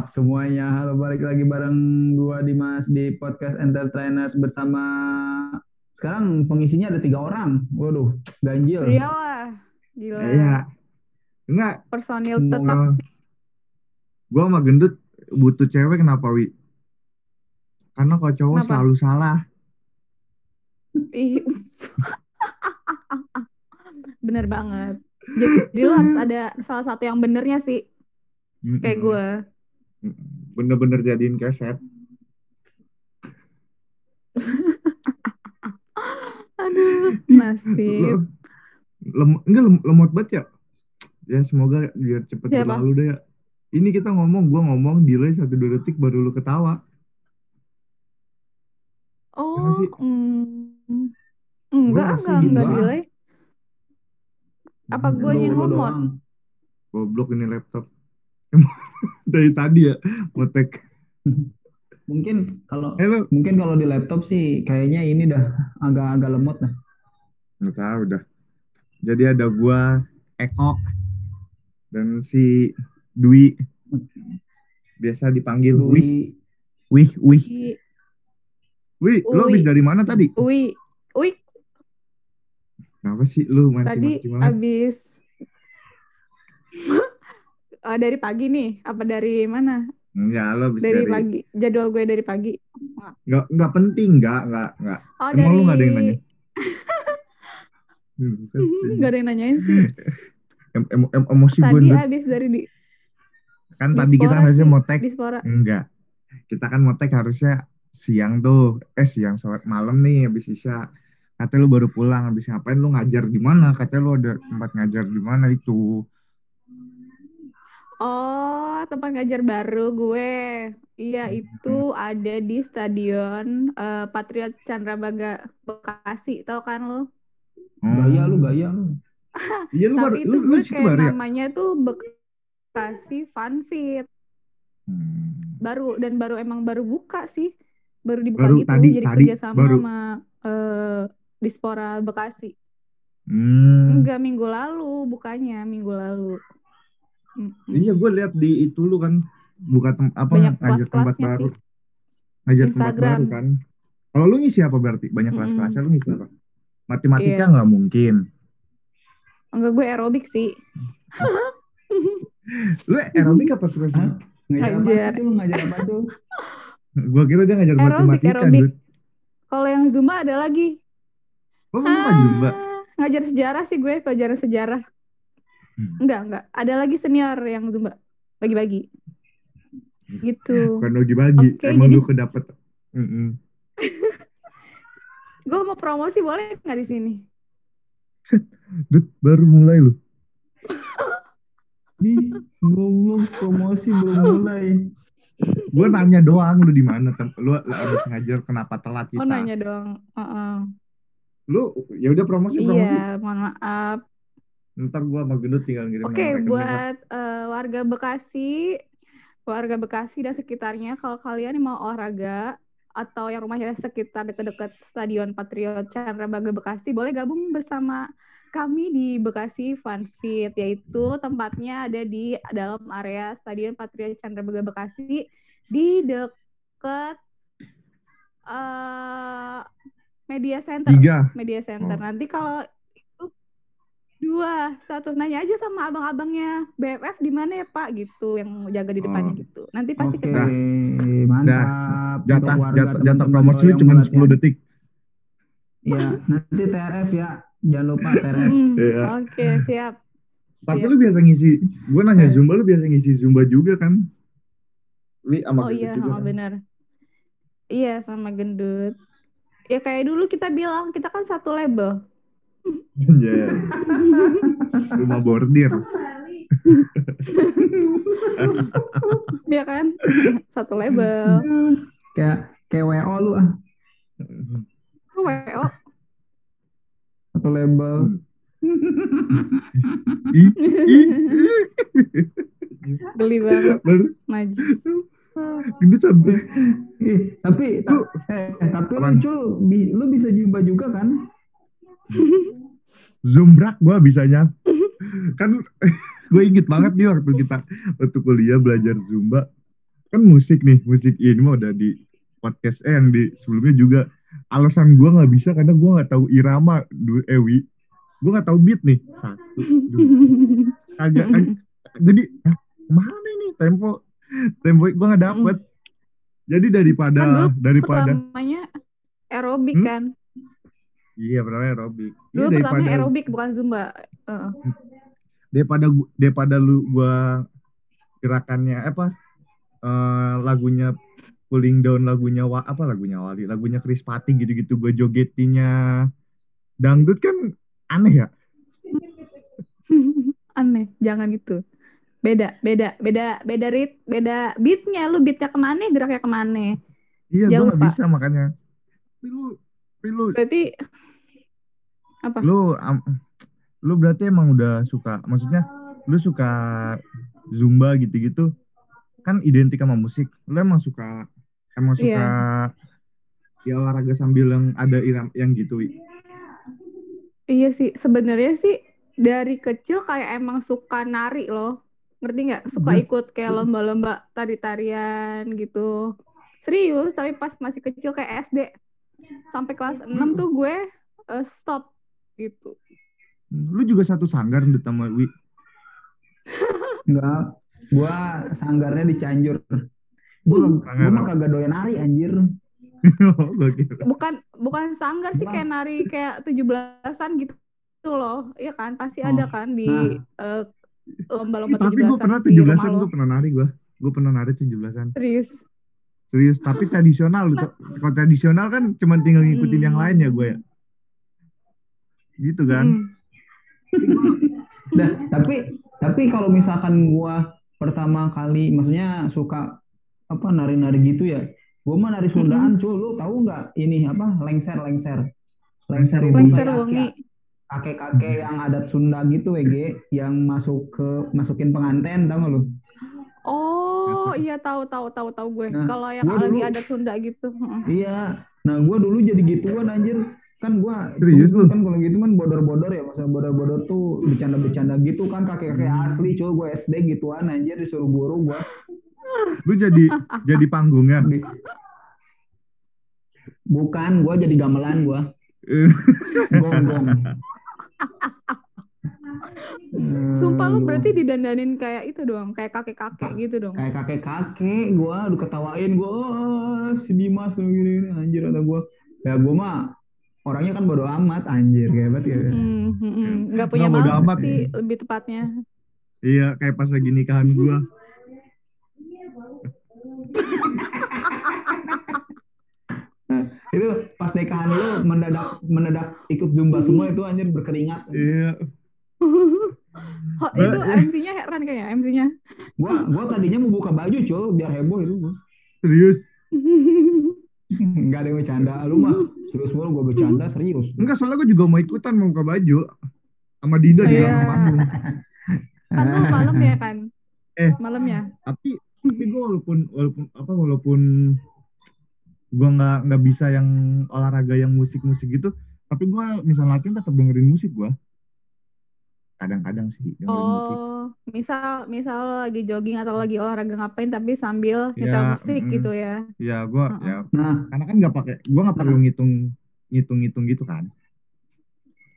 Mantap semuanya. Halo, balik lagi bareng gua Dimas di podcast Entertainers bersama sekarang pengisinya ada tiga orang. Waduh, ganjil. Iyalah, gila. Iya, enggak. Personil tetap. Gua sama gendut butuh cewek kenapa, Wi? Karena kalau cowok Kenapa? selalu salah. Bener banget. Jadi lu harus ada salah satu yang benernya sih, kayak gue. Bener-bener jadiin keset. Aduh, nasib. Lem, enggak lem- lemot banget ya. Ya semoga biar cepet Siapa? berlalu deh ya. Ini kita ngomong, gua ngomong delay satu dua detik baru lu ketawa. Oh, sih? mm, enggak, Gua enggak, enggak delay. Apa gue Lu- yang ngomong? Goblok ini laptop. Dari tadi ya, motek. Mungkin kalau Halo. mungkin kalau di laptop sih kayaknya ini dah agak-agak lemot dah. Nggak tahu dah. Jadi ada gua, Eko, dan si Dwi. Biasa dipanggil Wih, Dwi, Wih, Wih. Ui, Wih, lo habis dari mana tadi? ui, ui, Kenapa sih lu tadi mancing-mancing banget? abis Eh, dari pagi nih, apa dari mana? Enggak, lo habis Dari dari, pagi, jadwal gue dari pagi. Enggak, enggak penting, enggak, enggak, enggak. Oh, Emang lu nggak ada yang dari nanya? Hmm, kan, Gak ada yang nanyain sih. em- em- em- emosi gue Tadi Dut. abis dari di kan di tadi kita harusnya sih, motek di Spora. enggak kita kan motek harusnya siang tuh eh siang sore malam nih habis isya katanya lu baru pulang habis ngapain lu ngajar di mana katanya lu ada tempat ngajar di mana itu Oh, tempat ngajar baru gue. Iya, itu ada di Stadion eh, Patriot Candrabaga Bekasi. Tahu kan lu? gaya lu, gaya lu. iya lu baru Tapi lu, itu lu gue kayak baru ya namanya tuh Bekasi Fun Fit. Hmm. Baru dan baru emang baru buka sih. Baru dibuka Baru gitu. tadi, Jadi tadi, kerjasama baru. sama eh, Dispora Bekasi. Hmm. Enggak minggu lalu, bukanya minggu lalu. Mm-mm. iya gue lihat di itu lu kan buka tem apa Banyak ngajar tempat baru sih. ngajar tempat Instagram. baru kan kalau lu ngisi apa berarti banyak Mm-mm. kelas-kelasnya lu ngisi apa matematika Yes. nggak mungkin Enggak gue aerobik sih. lu aerobik apa spesifik Ngajar apa Ngajar. tuh? Ngajar apa tuh? Gua kira dia ngajar Aerobik, matematika, aerobik. Kalau yang Zumba ada lagi. Oh, kamu ngajar Zumba? Ah, Ngajar sejarah sih gue, pelajaran sejarah. Hmm. Enggak, enggak. Ada lagi senior yang Zumba. Bagi-bagi. Gitu. Bukan dibagi, Oke, emang jadi- lu kedapet. Mm-mm. Gue mau promosi boleh nggak di sini? Dut, baru mulai lu. Nih, goblok promosi belum mulai. Gua nanya doang lu di mana lu abis ngajar kenapa telat kita. Oh nanya dong. Heeh. Lu ya udah promosi promosi. Iya, mohon maaf. Ntar gua sama gendut tinggal ngirim Oke, rekening buat eh, warga Bekasi, warga Bekasi dan sekitarnya, kalau kalian mau olahraga atau yang rumahnya sekitar dekat-dekat Stadion Patriot Candrabaga Bekasi, boleh gabung bersama kami di Bekasi Fun Fit, yaitu tempatnya ada di dalam area Stadion Patriot Candrabaga Bekasi di dekat eh, Media Center. Tiga. Media Center. Oh. Nanti kalau dua, satu nanya aja sama abang-abangnya BFF di mana ya Pak gitu yang jaga di depannya Oh. gitu. Nanti pasti Oke, ketemu. mantap. Jatah jatah, lu yang cuma. 10 detik. Ya, nanti TRF ya. Jangan lupa TRF. Hmm, Iya. Oke, siap. Tapi Siap. lu biasa ngisi, gua nanya Eh. Zumba lu biasa ngisi Zumba juga kan? Wi sama Oh iya, juga oh, kan? benar. Iya, sama gendut. Ya kayak dulu kita bilang, kita kan satu label. Iya. Rumah bordir. Iya kan? Satu label. Kayak kayak WO lu ah. Kok WO? Satu label. Geli banget, Baru najis. gendut sampai tapi ta- eh, tapi lu Apaan? Cul, bi- lu bisa jumpa juga kan? Zumbrak gua bisanya. kan gue inget banget nih waktu kita waktu kuliah belajar zumba. Kan musik nih musik ini mah udah di podcast eh yang di sebelumnya juga. Alasan gue nggak bisa karena gue nggak tahu irama du Ewi gue nggak tahu beat nih. Satu dua. Agak ag- jadi mana ini tempo? Tempo gue nggak dapet. Jadi daripada Kan daripada Pertamanya aerobik Hmm? kan. Iya pertama aerobik iya Dulu pertamanya daripada aerobik bukan zumba. Heeh. daripada daripada lu gua gerakannya apa eh, lagunya cooling down lagunya wa, apa lagunya Wali lagunya Chris Pati gitu-gitu gue jogetinnya dangdut kan aneh ya Aneh, jangan gitu. Beda, beda, beda, beda rit, beda beatnya. Lu beatnya ke mana, geraknya ke mana. iya gue Pak. bisa makanya tapi lu tapi lu Berarti apa? lu am- lu berarti emang udah suka maksudnya lu suka zumba gitu-gitu kan identik sama musik lu emang suka emang suka ya olahraga sambil yang ada iram yang gitu? Iya sih, sebenarnya sih dari kecil kayak emang suka nari loh. Ngerti nggak? Suka ikut kayak lomba-lomba tari-tarian gitu. Serius, tapi pas masih kecil kayak SD sampai kelas 6 tuh gue eh, stop gitu. lu juga satu sanggar Ndut, sama Wi Enggak. Gua sanggarnya di Cianjur. Gua, Sanggar gua mah kagak doyan nari anjir. Gua kira. Bukan bukan sanggar sih kayak nari kayak 17-an gitu loh. Iya kan? Pasti Oh, ada kan di eh, lomba-lomba Tapi gue 17-an pernah di rumah 17-an lo. gue pernah nari gue. Gue pernah nari 17-an. Serius. Serius, tapi tradisional. Kalau tradisional kan cuma tinggal ngikutin yang Hmm. lain ya gue ya. Gitu kan. Mm. Dah, tapi tapi kalau misalkan gua pertama kali maksudnya suka apa nari-nari gitu ya. Gua mah nari Sundaan, cuy. Lu tahu nggak ini apa? Lengser, lengser. Lengser itu Lengser kayak wengi. kakek-kakek yang adat Sunda gitu, WG, yang masuk ke masukin pengantin, tahu nggak lu? Oh, iya tahu tahu tahu tahu gue. Nah, Kalau yang lagi dulu- ada Sunda gitu. Heeh. Iya. Nah, gua dulu jadi gituan anjir. Kan gua Serius tuh- lu? kan kalau gitu kan bodor-bodor ya, maksudnya bodor-bodor tuh bercanda-bercanda gitu kan kakek-kakek asli, cuy. Gua SD gituan anjir disuruh guru gua. Lu jadi jadi panggungnya. Bukan, gua jadi gamelan gua. Gong gong. Sumpah lu berarti didandanin kayak itu doang, kayak kakek-kakek gitu dong. kayak kakek-kakek gua aduh ketawain gua "Oh, si Dimas tuh gini, gini anjir kata gua. Ya gua mah orangnya kan bodo amat anjir kayak banget ya. Hmm, hmm, hmm. Nggak punya Nggak bodo amat. sih lebih tepatnya. Iya, kayak pas lagi nikahan gue. Itu pas nikahan lu mendadak mendadak ikut zumba semua itu anjir berkeringat. Iya. Oh, itu MC-nya heran kayaknya MC-nya. Gua gua tadinya mau buka baju cuy biar heboh itu gua. Serius. Enggak ada yang bercanda lu mah. Serius mulu gua bercanda serius. Enggak, soalnya gue juga mau ikutan mau buka baju. Sama Dinda di Iya. dalam panggung. Kan lu malam ya kan? Eh. Malamnya. Tapi tapi gue walaupun walaupun apa walaupun gue nggak nggak bisa yang olahraga yang musik-musik gitu, tapi gue misal latihan tetap dengerin musik gue. Kadang-kadang sih dengerin musik. Oh, misal misal lo lagi jogging atau lagi olahraga ngapain tapi sambil nyetel Ya, musik mm. gitu ya. Ya gue Heeh. ya Nah, karena kan nggak pakai gue nggak perlu ngitung ngitung-ngitung gitu kan.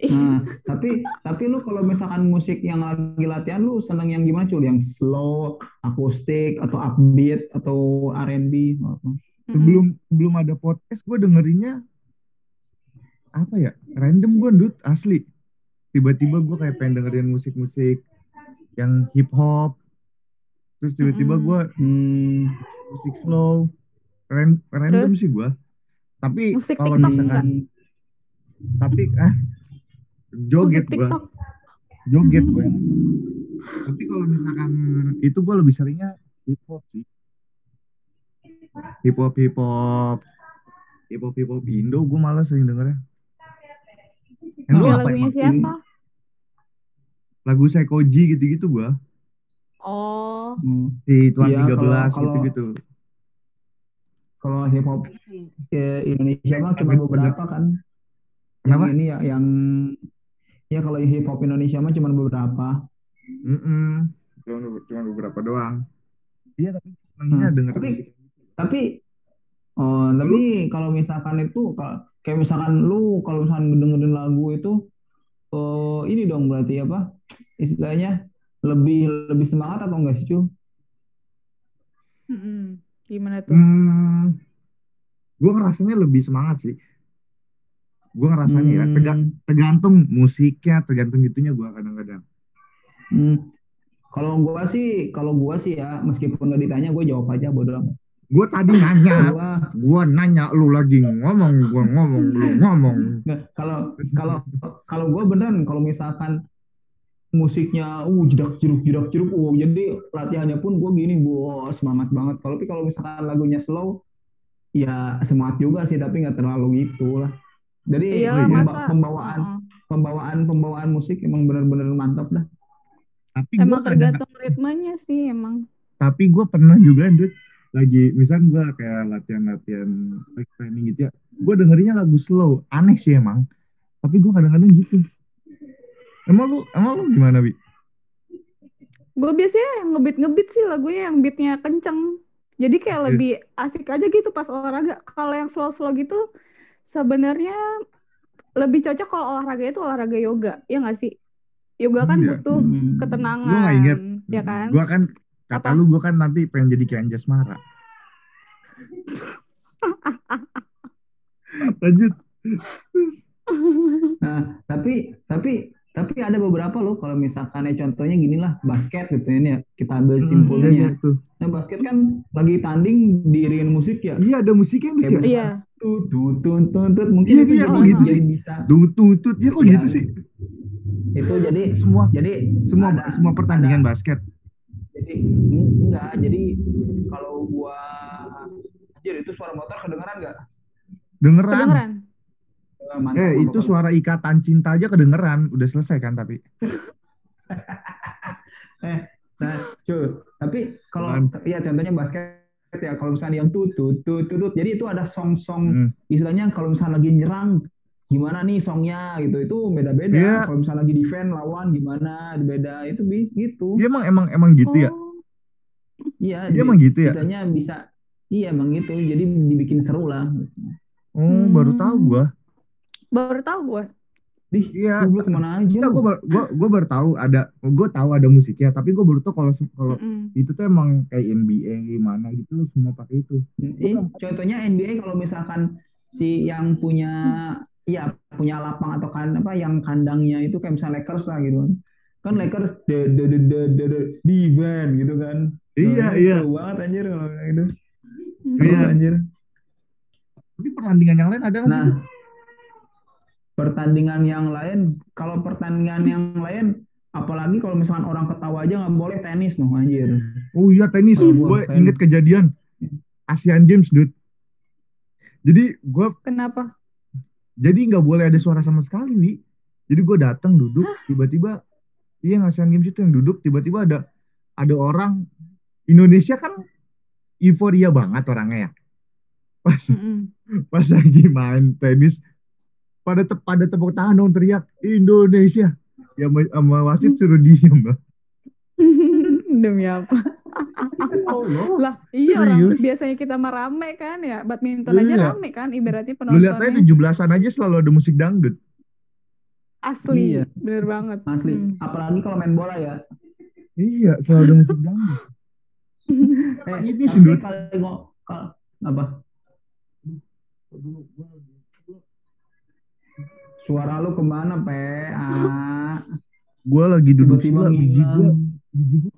Nah, tapi tapi lu kalau misalkan musik yang lagi latihan lu seneng yang gimana cuy? Yang slow, akustik atau upbeat atau R&B apa? Sebelum sebelum ada podcast gue dengerinnya apa ya random gue ndut asli. Tiba-tiba gue kayak pengen dengerin musik-musik yang hip hop. Terus tiba-tiba gue Hmm, musik slow. Ran- random Terus? sih gua. Tapi kalau misalkan hmm, tapi ah joget TikTok. joget yang tapi kalau misalkan itu gua lebih seringnya hip hop sih. Hip hop hip hop hip hop hip hop Indo gua malah sering dengernya yang lu apa lagunya siapa? lagu Sekoji gitu-gitu gua Oh, hmm. si Tuan Iya, 13 kalau- kalau- gitu-gitu Kalau hip hop ke Indonesia mah cuma beberapa kan. Yang Kenapa? ini ya yang ya kalau hip hop Indonesia mah cuma beberapa. Mm-mm. Cuma, cuma beberapa doang. Iya tapi senangnya Nah, denger tapi tapi oh tapi kalau misalkan itu ka- kayak misalkan lu kalau misalkan dengerin lagu itu oh ini dong berarti apa istilahnya lebih lebih semangat atau enggak sih cu? Mm-mm. Gimana tuh? Hmm, gue ngerasanya lebih semangat sih. Gue ngerasanya ya, tega- Hmm, tergantung musiknya, tergantung gitunya gue kadang-kadang. hmm. Kalau gua sih kalau gua sih ya meskipun nggak ditanya gue jawab aja bodo amat. Gue tadi nanya, Gua gue nanya lu lagi ngomong, gue ngomong, lu ngomong. nggak kalau kalau kalau gue beneran kalau misalkan musiknya uh jedak jeruk jedak jeruk uh jadi latihannya pun gue gini gue semangat banget kalau tapi kalau misalkan lagunya slow ya semangat juga sih tapi nggak terlalu gitu lah jadi Iyalah iya. pemba- masa. pembawaan pembawaan pembawaan musik emang bener-bener mantap dah Tapi gue Emang tergantung ritmenya sih emang. tapi gue pernah juga, Dut, lagi, misal gue kayak latihan-latihan like training gitu ya, gue dengerinnya lagu slow, aneh sih emang. Tapi gue kadang-kadang gitu. Emang lu, emang lu gimana, Bi? Gue biasanya yang ngebit-ngebit sih lagunya yang beatnya kenceng. Jadi kayak Iya. lebih asik aja gitu pas olahraga. Kalau yang slow-slow gitu sebenarnya lebih cocok kalau olahraga itu olahraga yoga. Ya nggak sih? Yoga kan Iya. butuh Hmm. ketenangan. Gue gak inget. Ya kan? Gue kan, kata Apa? lu gue kan nanti pengen jadi kayak Anjas Mara. Lanjut. nah tapi tapi tapi ada beberapa loh kalau misalkan ya contohnya gini lah basket gitu ya kita ambil Hmm, simpulnya iya, iya, tuh. nah basket kan lagi tanding diiringin musik ya Iya, ada musiknya Cak. Iya. tut tut tut tut tut. mungkin Iya, itu iya, kok gitu sih? bisa Tut, tut, tut. Ya kok Iya. gitu sih? itu jadi Semua, jadi semua, ada- semua pertandingan ada- basket. Jadi en- enggak jadi kalau gua anjir itu suara motor kedengeran nggak Dengeran. Kedengeran? Eh, mantap, Eh, itu suara ikatan cinta aja kedengeran. Udah selesai kan tapi. eh nah cuy tapi kalau ya contohnya basket ya kalau misalnya yang tut tut tut tut tut, jadi itu ada song-song Hmm. istilahnya kalau misalnya lagi nyerang gimana nih songnya gitu itu beda-beda Iya. kalau misalnya lagi defend lawan gimana beda itu bi- gitu Iya emang emang emang gitu ya. Oh. iya Iya di- emang gitu ya. istilahnya bisa iya emang gitu jadi dibikin seru lah Oh, baru tahu Hmm. gua. Baru tahu gue. Dih, Iya. ke mana aja Iya, lu? gua baru gua, gua baru tahu ada gua tahu ada musiknya, tapi gua baru tahu kalau kalau Mm-mm. itu tuh emang kayak NBA mana gitu semua pakai itu. Eh, contohnya NBA kalau misalkan si yang punya ya punya lapang atau kan apa yang kandangnya itu kayak misalnya Lakers lah gitu kan. Kan Lakers de de de de de, de defend gitu kan. Iya, Nah, iya. Seru banget anjir kalau kayak gitu. Hmm. Seru Iya. anjir. Tapi pertandingan yang lain ada nggak sih? Nah, pertandingan yang lain, kalau pertandingan yang lain apalagi kalau misalkan orang ketawa aja nggak boleh tenis noh anjir. Oh iya tenis, gua gue inget kejadian Asian Games, dude. Jadi gue Kenapa? Jadi nggak boleh ada suara sama sekali, Wi. Jadi gue datang duduk, tiba-tiba iya yang Asian Games itu yang duduk, tiba-tiba ada ada orang Indonesia kan euforia banget orangnya ya. Pas Mm-mm. pas lagi main tenis pada te pada tepuk tangan dong teriak Indonesia. Ya sama, sama wasit suruh diem lah. Demi apa? Allah. Lah, iya orang Serius? biasanya kita mah rame kan ya. Badminton aja Iya. rame kan ibaratnya Lu lihat aja penontonnya. 17-an aja selalu ada musik dangdut. Asli, Iya. bener banget. Asli. Hmm. Apalagi kalau main bola ya. Iya, selalu ada musik dangdut. Eh, ini sih, kalau kalau- apa? Suara lu ke mana, Pe? Ah, Gue lagi duduk tiba-tiba sebelah biji gue, biji gue.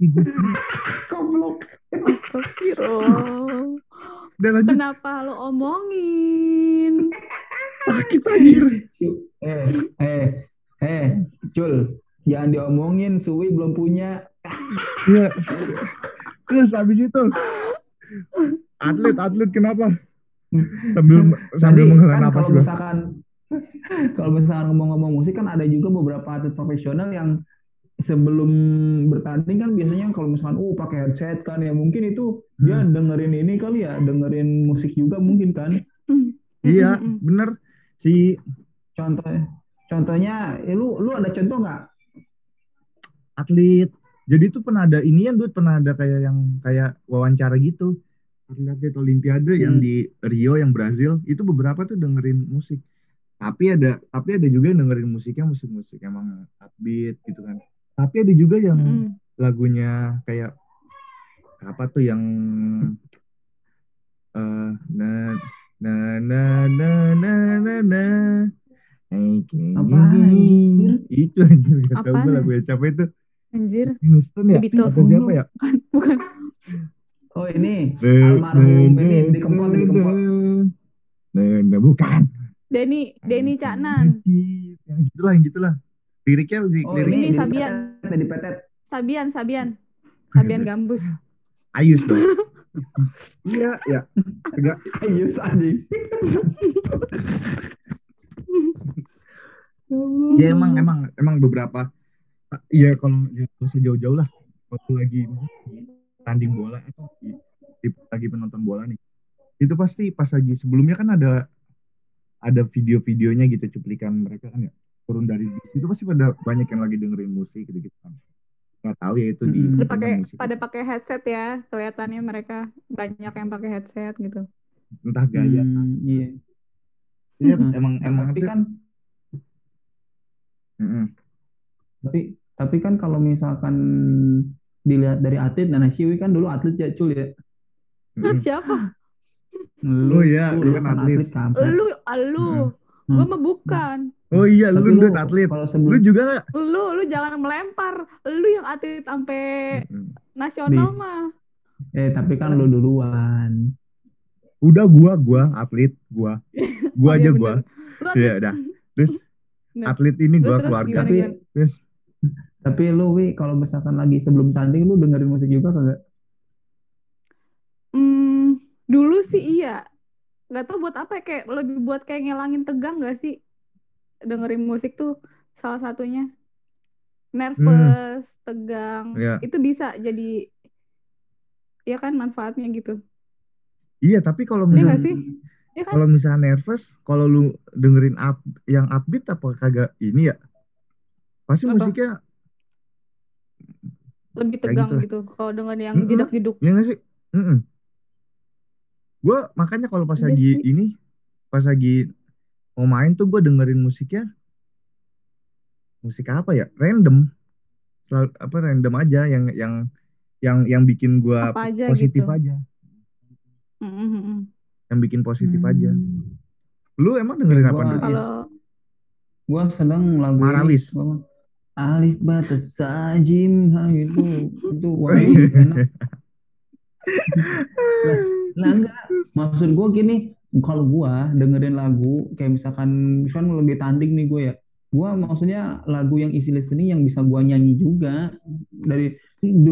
Goblok. Astagfirullah. Lanjut Kenapa lo omongin? sakit anjir. Eh, eh, eh, Cul, jangan diomongin, Suwi belum punya. Iya. Terus habis itu atlet atlet kenapa? Sambil sambil Jadi menghela kan nafas kalau misalkan kalau misalkan ngomong-ngomong musik kan ada juga beberapa atlet profesional yang sebelum bertanding kan biasanya kalau misalkan uh pakai headset kan ya mungkin itu dia Hmm. dengerin ini kali ya dengerin musik juga mungkin kan Iya, Mm-mm. bener si contoh contohnya eh, lu lu ada contoh nggak atlet. Jadi itu pernah ada ini yang duit pernah ada kayak yang kayak wawancara gitu. Atlet Olimpiade yang Hmm. di Rio yang Brazil itu beberapa tuh dengerin musik. Tapi ada tapi ada juga yang dengerin musiknya musik-musik emang upbeat gitu kan. Tapi ada juga yang Mm-mm. lagunya kayak apa tuh yang eh na na na na na na na. Itu anjir gak tau gue lagu siapa itu. Anjir, Houston ya? Atau siapa ya? Bukan. Oh ini. Na, almarhum na, ini na, di kempot di na, kempot. na, na, bukan. Denny, Denny Caknan, yang gitulah yang gitulah liriknya li- Oh lirik Ini Sabian. petet, di petet. Sabian, Sabian, Sabian Gambus. Ayus dong iya ya agak Ayus anjing. ya emang emang emang beberapa iya kalau ya, nggak usah jauh-jauh lah waktu lagi tanding bola di- lagi penonton bola nih itu pasti pas lagi sebelumnya kan ada ada video-videonya gitu cuplikan mereka kan ya turun dari bis itu pasti pada banyak yang lagi dengerin musik gitu gitu kan nggak tahu ya itu di. Pada pakai musik pada pakai headset ya, kelihatannya mereka banyak yang pakai headset gitu. entah gaya Hmm, iya. ya Hmm. emang emang tapi atlet- kan Mm-mm. tapi tapi kan kalau misalkan dilihat dari atlet nah Siwi kan dulu atlet ya cul ya Mm-mm. Siapa? Oh iya, lu dia kan atlet. kampret. Lu, lu. Hmm. Gue mah bukan. oh iya Tapi lu duit atlet lu juga nggak Lu, lu jangan melempar. Lu yang atlet sampai Mm-mm. nasional Di- mah. eh tapi kan lu duluan udah gua gua atlet gua gua Oh, aja iya gua. Iya, dah. terus Nah, atlet ini gua terus keluarga gimana, Tapi- gimana? terus tapi lu wi kalau misalkan lagi sebelum tanding lu dengerin musik juga kagak Hmm, dulu sih iya. Gak tau buat apa ya, kayak lebih buat kayak ngelangin tegang gak sih? Dengerin musik tuh salah satunya. Nervous, tegang. Iya. Itu bisa jadi ya kan manfaatnya gitu. iya tapi kalau Iya misalnya gak sih? Iya kan? kalau misalnya nervous kalau lu dengerin up yang upbeat apa kagak ini ya pasti Apa? musiknya Lebih kayak tegang gitu gitu. Kalau dengerin yang Mm-mm. jedak-jeduk. ya nggak sih Mm-mm. Gue makanya kalau pas Iya lagi sih. ini pas lagi mau main tuh gue dengerin musiknya musik apa ya random Selalu, apa random aja yang yang yang yang bikin gue Apa aja positif gitu. aja Mm, mm, mm, mm. yang bikin positif Hmm. aja lu emang dengerin apa Gua- Dut? Kalau gua sedang lagu Marawis. mah, Alif batas sajim ha, itu itu wah enak lah enggak maksud gua gini kalau gua dengerin lagu kayak misalkan misalkan lagi tanding nih gue ya gua maksudnya lagu yang easy listening yang bisa gua nyanyi juga dari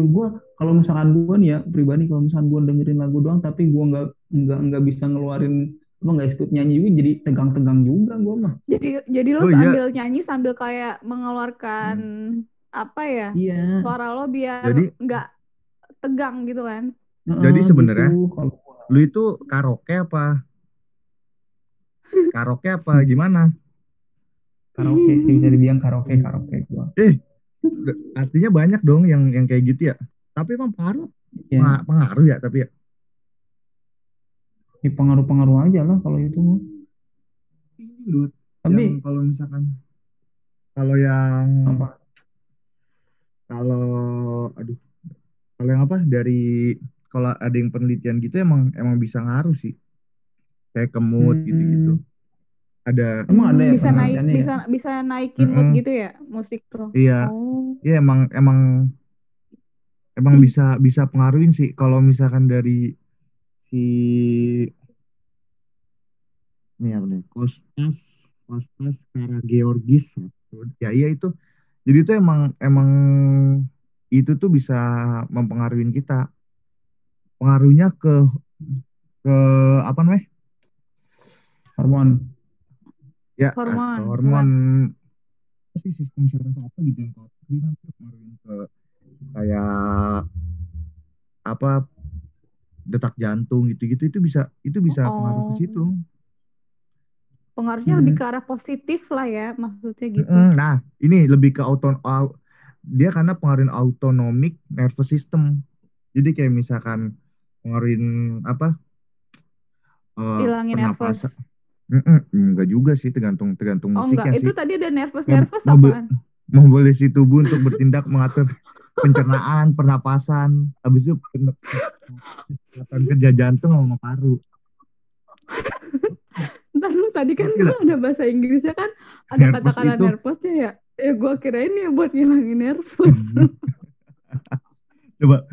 gua kalau misalkan gua nih ya pribadi kalau misalkan gua dengerin lagu doang tapi gua nggak nggak nggak bisa ngeluarin apa nggak ikut nyanyi juga jadi tegang-tegang juga gua mah jadi jadi lo Oh, iya. sambil nyanyi sambil kayak mengeluarkan apa ya? iya Suara lo biar nggak tegang gitu kan. Jadi sebenarnya- gitu. Kalau lu itu karaoke apa? Karaoke apa? Gimana? Karaoke sih, bisa dibilang karaoke karaoke gua. Artinya banyak dong yang yang kayak gitu ya. Tapi emang pengaruh? Ya penga- pengaruh ya tapi ya? Ini pengaruh-pengaruh aja lah kalau itu mah. tapi kalau misalkan kalau yang apa? Kalau aduh kalau yang apa? Dari kalau ada yang penelitian gitu emang emang bisa ngaruh sih kayak ke mood Hmm. gitu-gitu ada Emang ada ya bisa naik ya? bisa bisa naikin mood Mm-mm. gitu ya musik tuh. iya Oh. ya emang emang emang bisa bisa pengaruhin sih kalau misalkan dari si ini apa nih Kostas Kostas Karageorgis ya iya itu jadi itu emang emang itu tuh bisa mempengaruhi kita pengaruhnya ke ke apa namanya hormon ya Hormon, hormon apa sih sistem saraf apa gitu yang kalau nanti pengaruhin ke kayak apa detak jantung gitu-gitu itu bisa itu bisa pengaruh ke Oh. situ Pengaruhnya Hmm. lebih ke arah positif lah ya maksudnya gitu. Mm, Nah, ini lebih ke auto au- dia karena pengaruhin autonomic nervous system. Jadi kayak misalkan pengaruhin apa? eh, Hilangin nervous. pernapasan. Mm-mm, enggak juga sih tergantung tergantung Oh enggak, musiknya itu sih. tadi ada nervous Mem- nervous mobil- apaan? Membolesi tubuh untuk bertindak mengatur pencernaan, pernapasan, habis itu kesehatan kerja jantung sama paru. Ntar lu tadi kan Gila. ada bahasa Inggrisnya kan ada Nervous kata-kata itu- nervousnya ya. Ya gua kirain ya buat ngilangin nervous. Coba,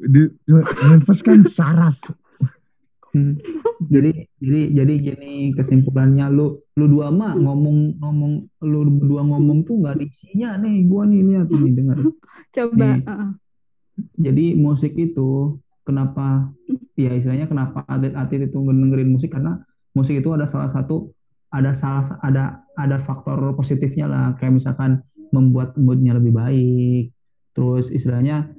di, coba, nervous kan saraf. Hmm. Jadi jadi jadi gini kesimpulannya lu lu dua mah ngomong ngomong lu berdua ngomong tuh nggak ada isinya nih gua nih lihat nih dengar. Coba, Nih. heeh. Jadi musik itu kenapa ya istilahnya kenapa atlet-atlet itu dengerin musik karena musik itu ada salah satu ada salah ada ada faktor positifnya lah kayak misalkan membuat moodnya lebih baik terus istilahnya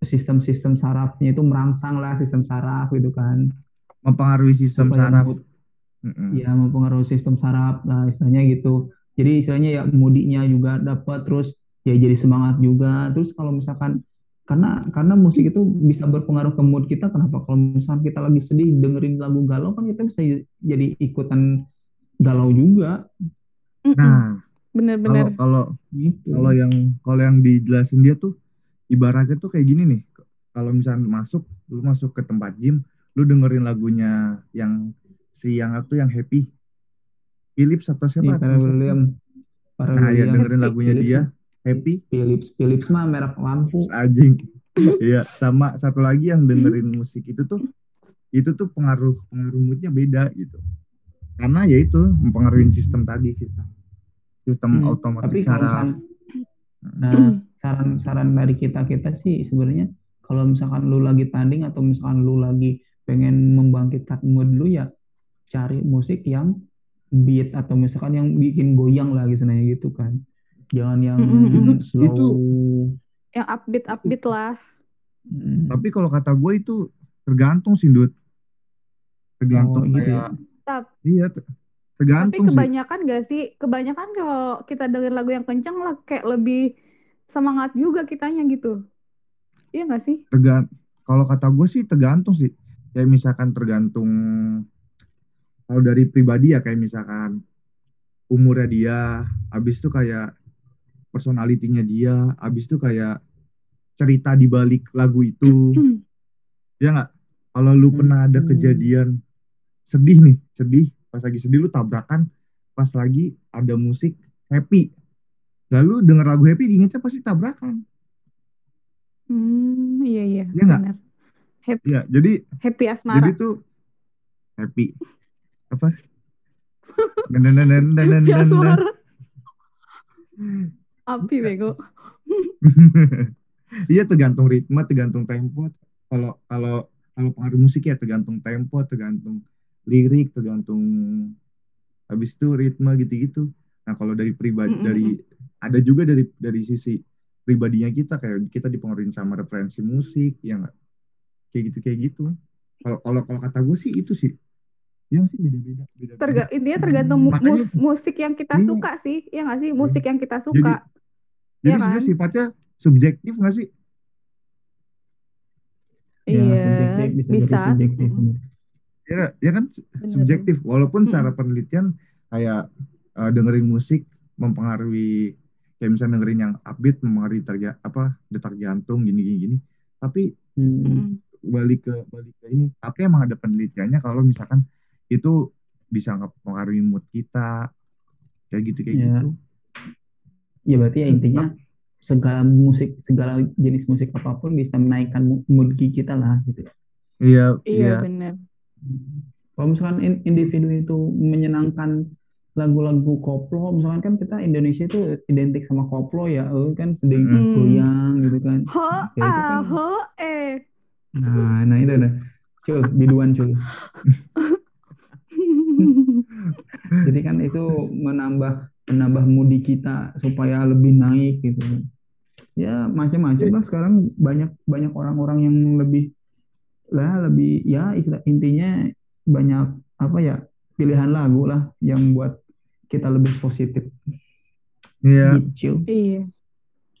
sistem-sistem sarafnya itu merangsang lah sistem saraf gitu kan. Mempengaruhi sistem supaya saraf. ya mempengaruhi sistem saraf lah istilahnya gitu. Jadi istilahnya ya mudinya juga dapat terus ya jadi semangat juga. Terus kalau misalkan karena karena musik itu bisa berpengaruh ke mood kita kenapa? Kalau misalkan kita lagi sedih dengerin lagu galau kan kita bisa jadi ikutan galau juga. Nah, kalau Bener-bener. kalau gitu. kalau yang kalau yang dijelasin dia tuh ibaratnya tuh kayak gini nih. Kalau misalnya masuk, lu masuk ke tempat gym, lu dengerin lagunya yang si yang itu yang happy. Philips atau siapa? Atau? Williams Pharrell Nah, ya dengerin lagunya Philips dia, happy. Philips Philips mah merek lampu Anjing. Iya, sama satu lagi yang dengerin musik itu tuh itu tuh pengaruh pengaruh moodnya beda gitu. Karena ya itu mempengaruhi sistem tadi sistem sistem Hmm, otomatis tapi saraf. misalkan Nah, saran-saran dari kita-kita sih sebenarnya kalau misalkan lu lagi tanding atau misalkan lu lagi pengen membangkitkan mood lu ya cari musik yang beat atau misalkan yang bikin goyang lah gitu sebenarnya gitu kan. Jangan yang Mm-mm. slow. Itu- Yang upbeat upbeat lah. Mm. Tapi kalau kata gue itu tergantung sih, Dut. Tergantung Oh, gitu kayak ya. Tap- iya, ter- Tapi tergantung sih. kebanyakan gak sih? Kebanyakan kalau kita denger lagu yang kenceng lah kayak lebih semangat juga kitanya gitu. Iya gak sih? Tergan kalau kata gue sih tergantung sih. Kayak misalkan tergantung kalau dari pribadi ya kayak misalkan umurnya dia, habis itu kayak personalitinya dia, habis itu kayak cerita di balik lagu itu. Hmm. Ya nggak? Kalau lu pernah ada Hmm. kejadian sedih nih, sedih, pas lagi sedih lu tabrakan, pas lagi ada musik happy. Lalu denger lagu happy diingetnya pasti tabrakan. Hmm, iya iya, Iya nggak? benar. Ya, jadi Happy jadi asmara. tuh happy. Apa? Dan dan dan dan dan dan Happy dan. Api bego. Iya tergantung ritme, tergantung tempo. Kalau kalau kalau pengaruh musik ya tergantung tempo, tergantung lirik, tergantung habis itu ritme gitu-gitu. Nah kalau dari pribadi Mm-mm. dari ada juga dari dari sisi pribadinya kita kayak kita dipengaruhi sama referensi musik, ya nggak? Kayak gitu kayak gitu. Kalau kalau kalau kata gue sih itu sih. Yang sih beda-beda. beda-beda. Terga intinya tergantung mu- Makanya- mus- musik yang kita Iya. suka sih. Iya gak sih? Musik yang kita suka. Jadi Iya kan? sebenarnya sifatnya subjektif nggak sih? Ya, Iya, subjektif, bisa jadi bisa. subjektif. Ya, ya kan Bener. subjektif. Walaupun secara penelitian kayak eh, dengerin musik mempengaruhi kayak misalnya dengerin yang upbeat mempengaruhi terja apa detak jantung gini gini gini. Tapi Hmm. Balik ke balik ke ini. Tapi emang ada penelitiannya kalau misalkan itu bisa mempengaruhi mood kita kayak gitu kayak Ya. gitu. Ya berarti ya intinya segala musik, segala jenis musik apa pun bisa menaikkan mood kita lah gitu. Iya Iya iya. benar. Kalau misalkan in- individu itu menyenangkan lagu-lagu koplo, misalkan kan kita Indonesia itu identik sama koplo ya, eh, kan sedang Hmm. goyang gitu kan. Ho Ya, itu ah kan. ho eh. Nah, nah itu nah. Cul, biduan cul. Jadi kan itu menambah menambah moodi kita supaya lebih naik gitu kan. Ya macam-macam lah sekarang banyak banyak orang-orang yang lebih lah lebih ya istilah intinya banyak apa ya pilihan lagu lah yang buat kita lebih positif. Iya. Gitu. Iya.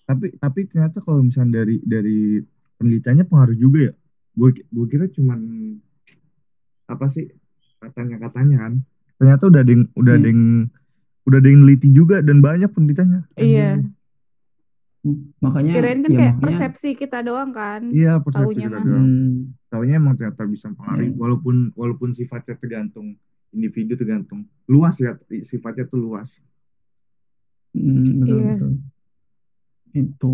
tapi tapi ternyata kalau misalnya dari dari penelitiannya pengaruh juga ya gue gue kira cuman apa sih katanya katanya kan ternyata udah ada yang udah ada Hmm. yang udah ada yang neliti juga dan banyak penelitiannya Iya. Makanya Kirain kan ya kayak makanya persepsi kita doang kan. iya persepsi Taunya kita mah. doang hmm, taunya emang ternyata bisa mempengaruhi Iya. walaupun walaupun sifatnya tergantung individu tergantung luas ya sifatnya tuh luas hmm, betul Iya. betul. Itu.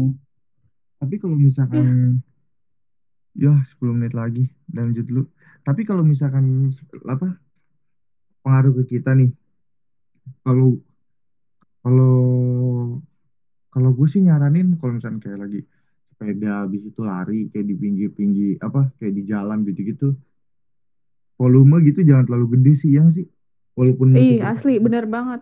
tapi kalau misalkan ya 10 menit lagi lanjut dulu tapi kalau misalkan apa pengaruh ke kita nih kalau kalau kalau gue sih nyaranin kalau misalnya kayak lagi sepeda habis itu lari kayak di pinggir-pinggir apa kayak di jalan gitu-gitu volume gitu jangan terlalu gede sih ya sih walaupun Ih, musiknya asli bener banget.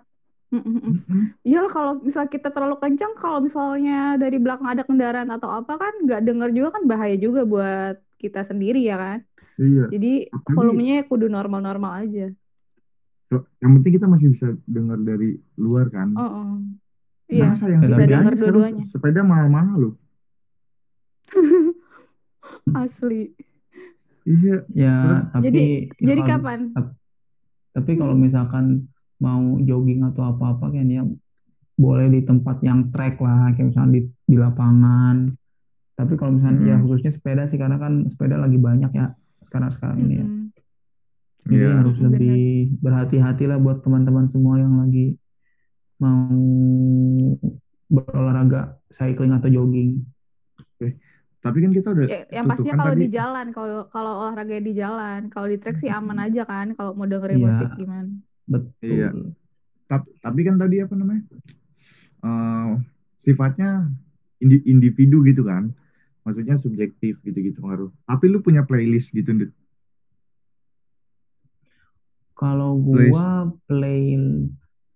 Mm, mm, mm. Mm-mm. Iyalah kalau misalnya kita terlalu kencang, kalau misalnya dari belakang ada kendaraan atau apa kan nggak denger juga kan bahaya juga buat kita sendiri ya kan. iya Jadi Tapi- volumenya kudu normal-normal aja. So, yang penting kita masih bisa dengar dari luar kan Oh, oh. Iya, Masa yang bisa sekarang dua-duanya. sepeda mahal-mahal loh asli. Iya Ya, tapi Jadi- ya Jadi kalau- kapan? Tapi kalau misalkan mau jogging atau apa-apa kan ya boleh di tempat yang track lah, kayak misalnya di, di lapangan. Tapi kalau misalnya ya Hmm. khususnya sepeda sih karena kan sepeda lagi banyak ya sekarang-sekarang ini ya. Mm-mm. Jadi Iya. harus lebih berhati-hati lah buat teman-teman semua yang lagi mau berolahraga cycling atau jogging. Tapi kan kita udah Ya, yang pastinya kan kalau tadi di jalan, kalau kalau olahraga di jalan, kalau di trek sih aman aja kan. Kalau mau dengerin Iya. musik gimana? Betul. Iya. tap- tapi kan tadi apa namanya Eh, sifatnya indi- individu gitu kan maksudnya subjektif gitu-gitu pengaruh tapi lu punya playlist gitu Ndut? Kalau Playlist. gua play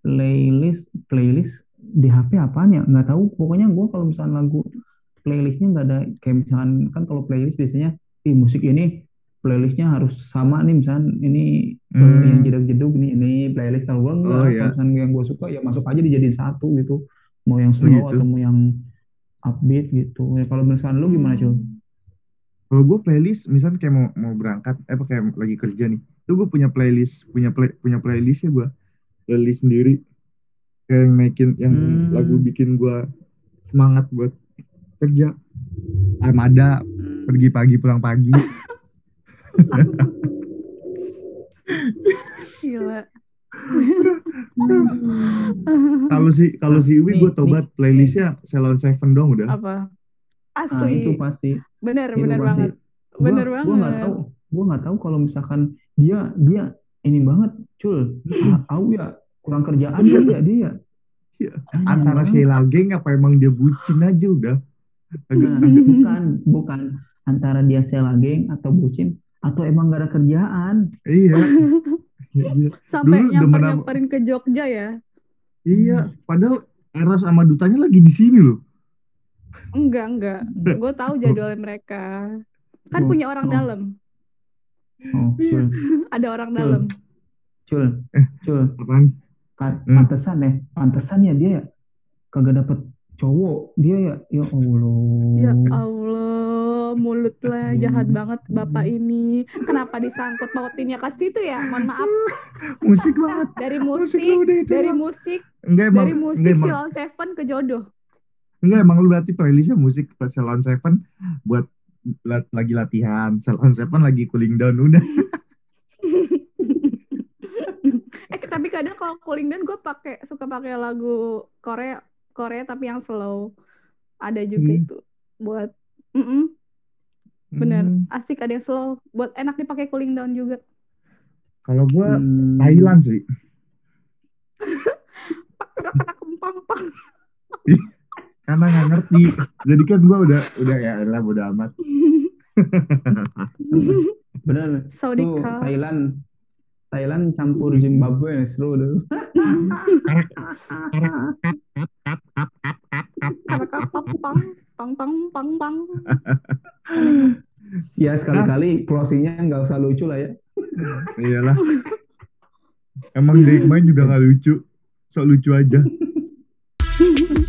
playlist playlist di HP apaan ya? Nggak tahu. Pokoknya gua kalau misalnya lagu playlistnya nggak ada kayak misalkan kan kalau playlist biasanya di musik ini playlistnya harus sama nih misalnya ini eh, Hmm. yang jeduk-jeduk nih ini playlist kalau gua enggak. Oh, iya. yang gua suka ya masuk aja dijadiin satu gitu. Mau yang slow gitu. atau mau yang upbeat gitu. Ya, kalau misalkan lu gimana, Cul? kalau gue playlist misalnya kayak mau mau berangkat eh kayak lagi kerja nih tuh gue punya playlist punya play, punya playlist ya gue playlist sendiri kayak yang naikin yang Hmm. lagu bikin gue semangat buat kerja armada pergi pagi pulang pagi Gila. kalau si kalau si Uwi Nih, gue tobat playlistnya Salon Seven dong udah Apa? Ah, Asli. itu pasti. Bener, Itu bener pasti. banget. Gua- Bener gua nggak banget. tahu gua nggak tahu kalau misalkan dia dia ini banget cul ah, au ya kurang kerjaan dia ya dia Iya. Aneh antara banget. Sheila Geng apa emang dia bucin aja udah Nah, bukan bukan antara dia sela geng atau bucin atau emang gak ada kerjaan iya Iya, iya. Sampai Dulu demen apa- nyamper-nyamperin ke Jogja ya. Iya, padahal Eros sama Dutanya lagi di sini loh. Enggak, enggak. Gue tahu jadwal mereka. Kan Oh, punya orang oh. dalam. oh cul Ada orang Cul. dalam. cul Eh. cul Apaan? Ka- Hmm. pantesan ya pantesan ya dia ya kagak dapet cowok dia ya ya Allah Ya Allah, mulut lah jahat banget bapak ini. Kenapa disangkut pautinnya ke situ ya? Mohon maaf. Musik banget. Dari Musik musik, itu dari musik, Enggak emang, dari musik enggak emang, Silon Seven ke jodoh. enggak emang lu berarti playlistnya musik pas Salon Seven buat la- lagi latihan, Salon Seven lagi cooling down udah. eh tapi kadang kalau cooling down gue pakai suka pakai lagu Korea Korea tapi yang slow. Ada juga Hmm. itu buat Mm-mm, bener Hmm, asik ada yang slow buat enak dipakai cooling down juga. Kalau gua Hmm. Thailand sih. Pak kempang pang. Karena nggak ngerti. Jadi kan gua udah udah ya lah udah amat. bener Saudi tuh. Thailand Thailand campur Zimbabwe seru tuh pang pang pang pang pang. ya sekali-kali closingnya nggak usah lucu lah ya Iyalah. Emang dari kemarin juga nggak lucu. Sok lucu aja.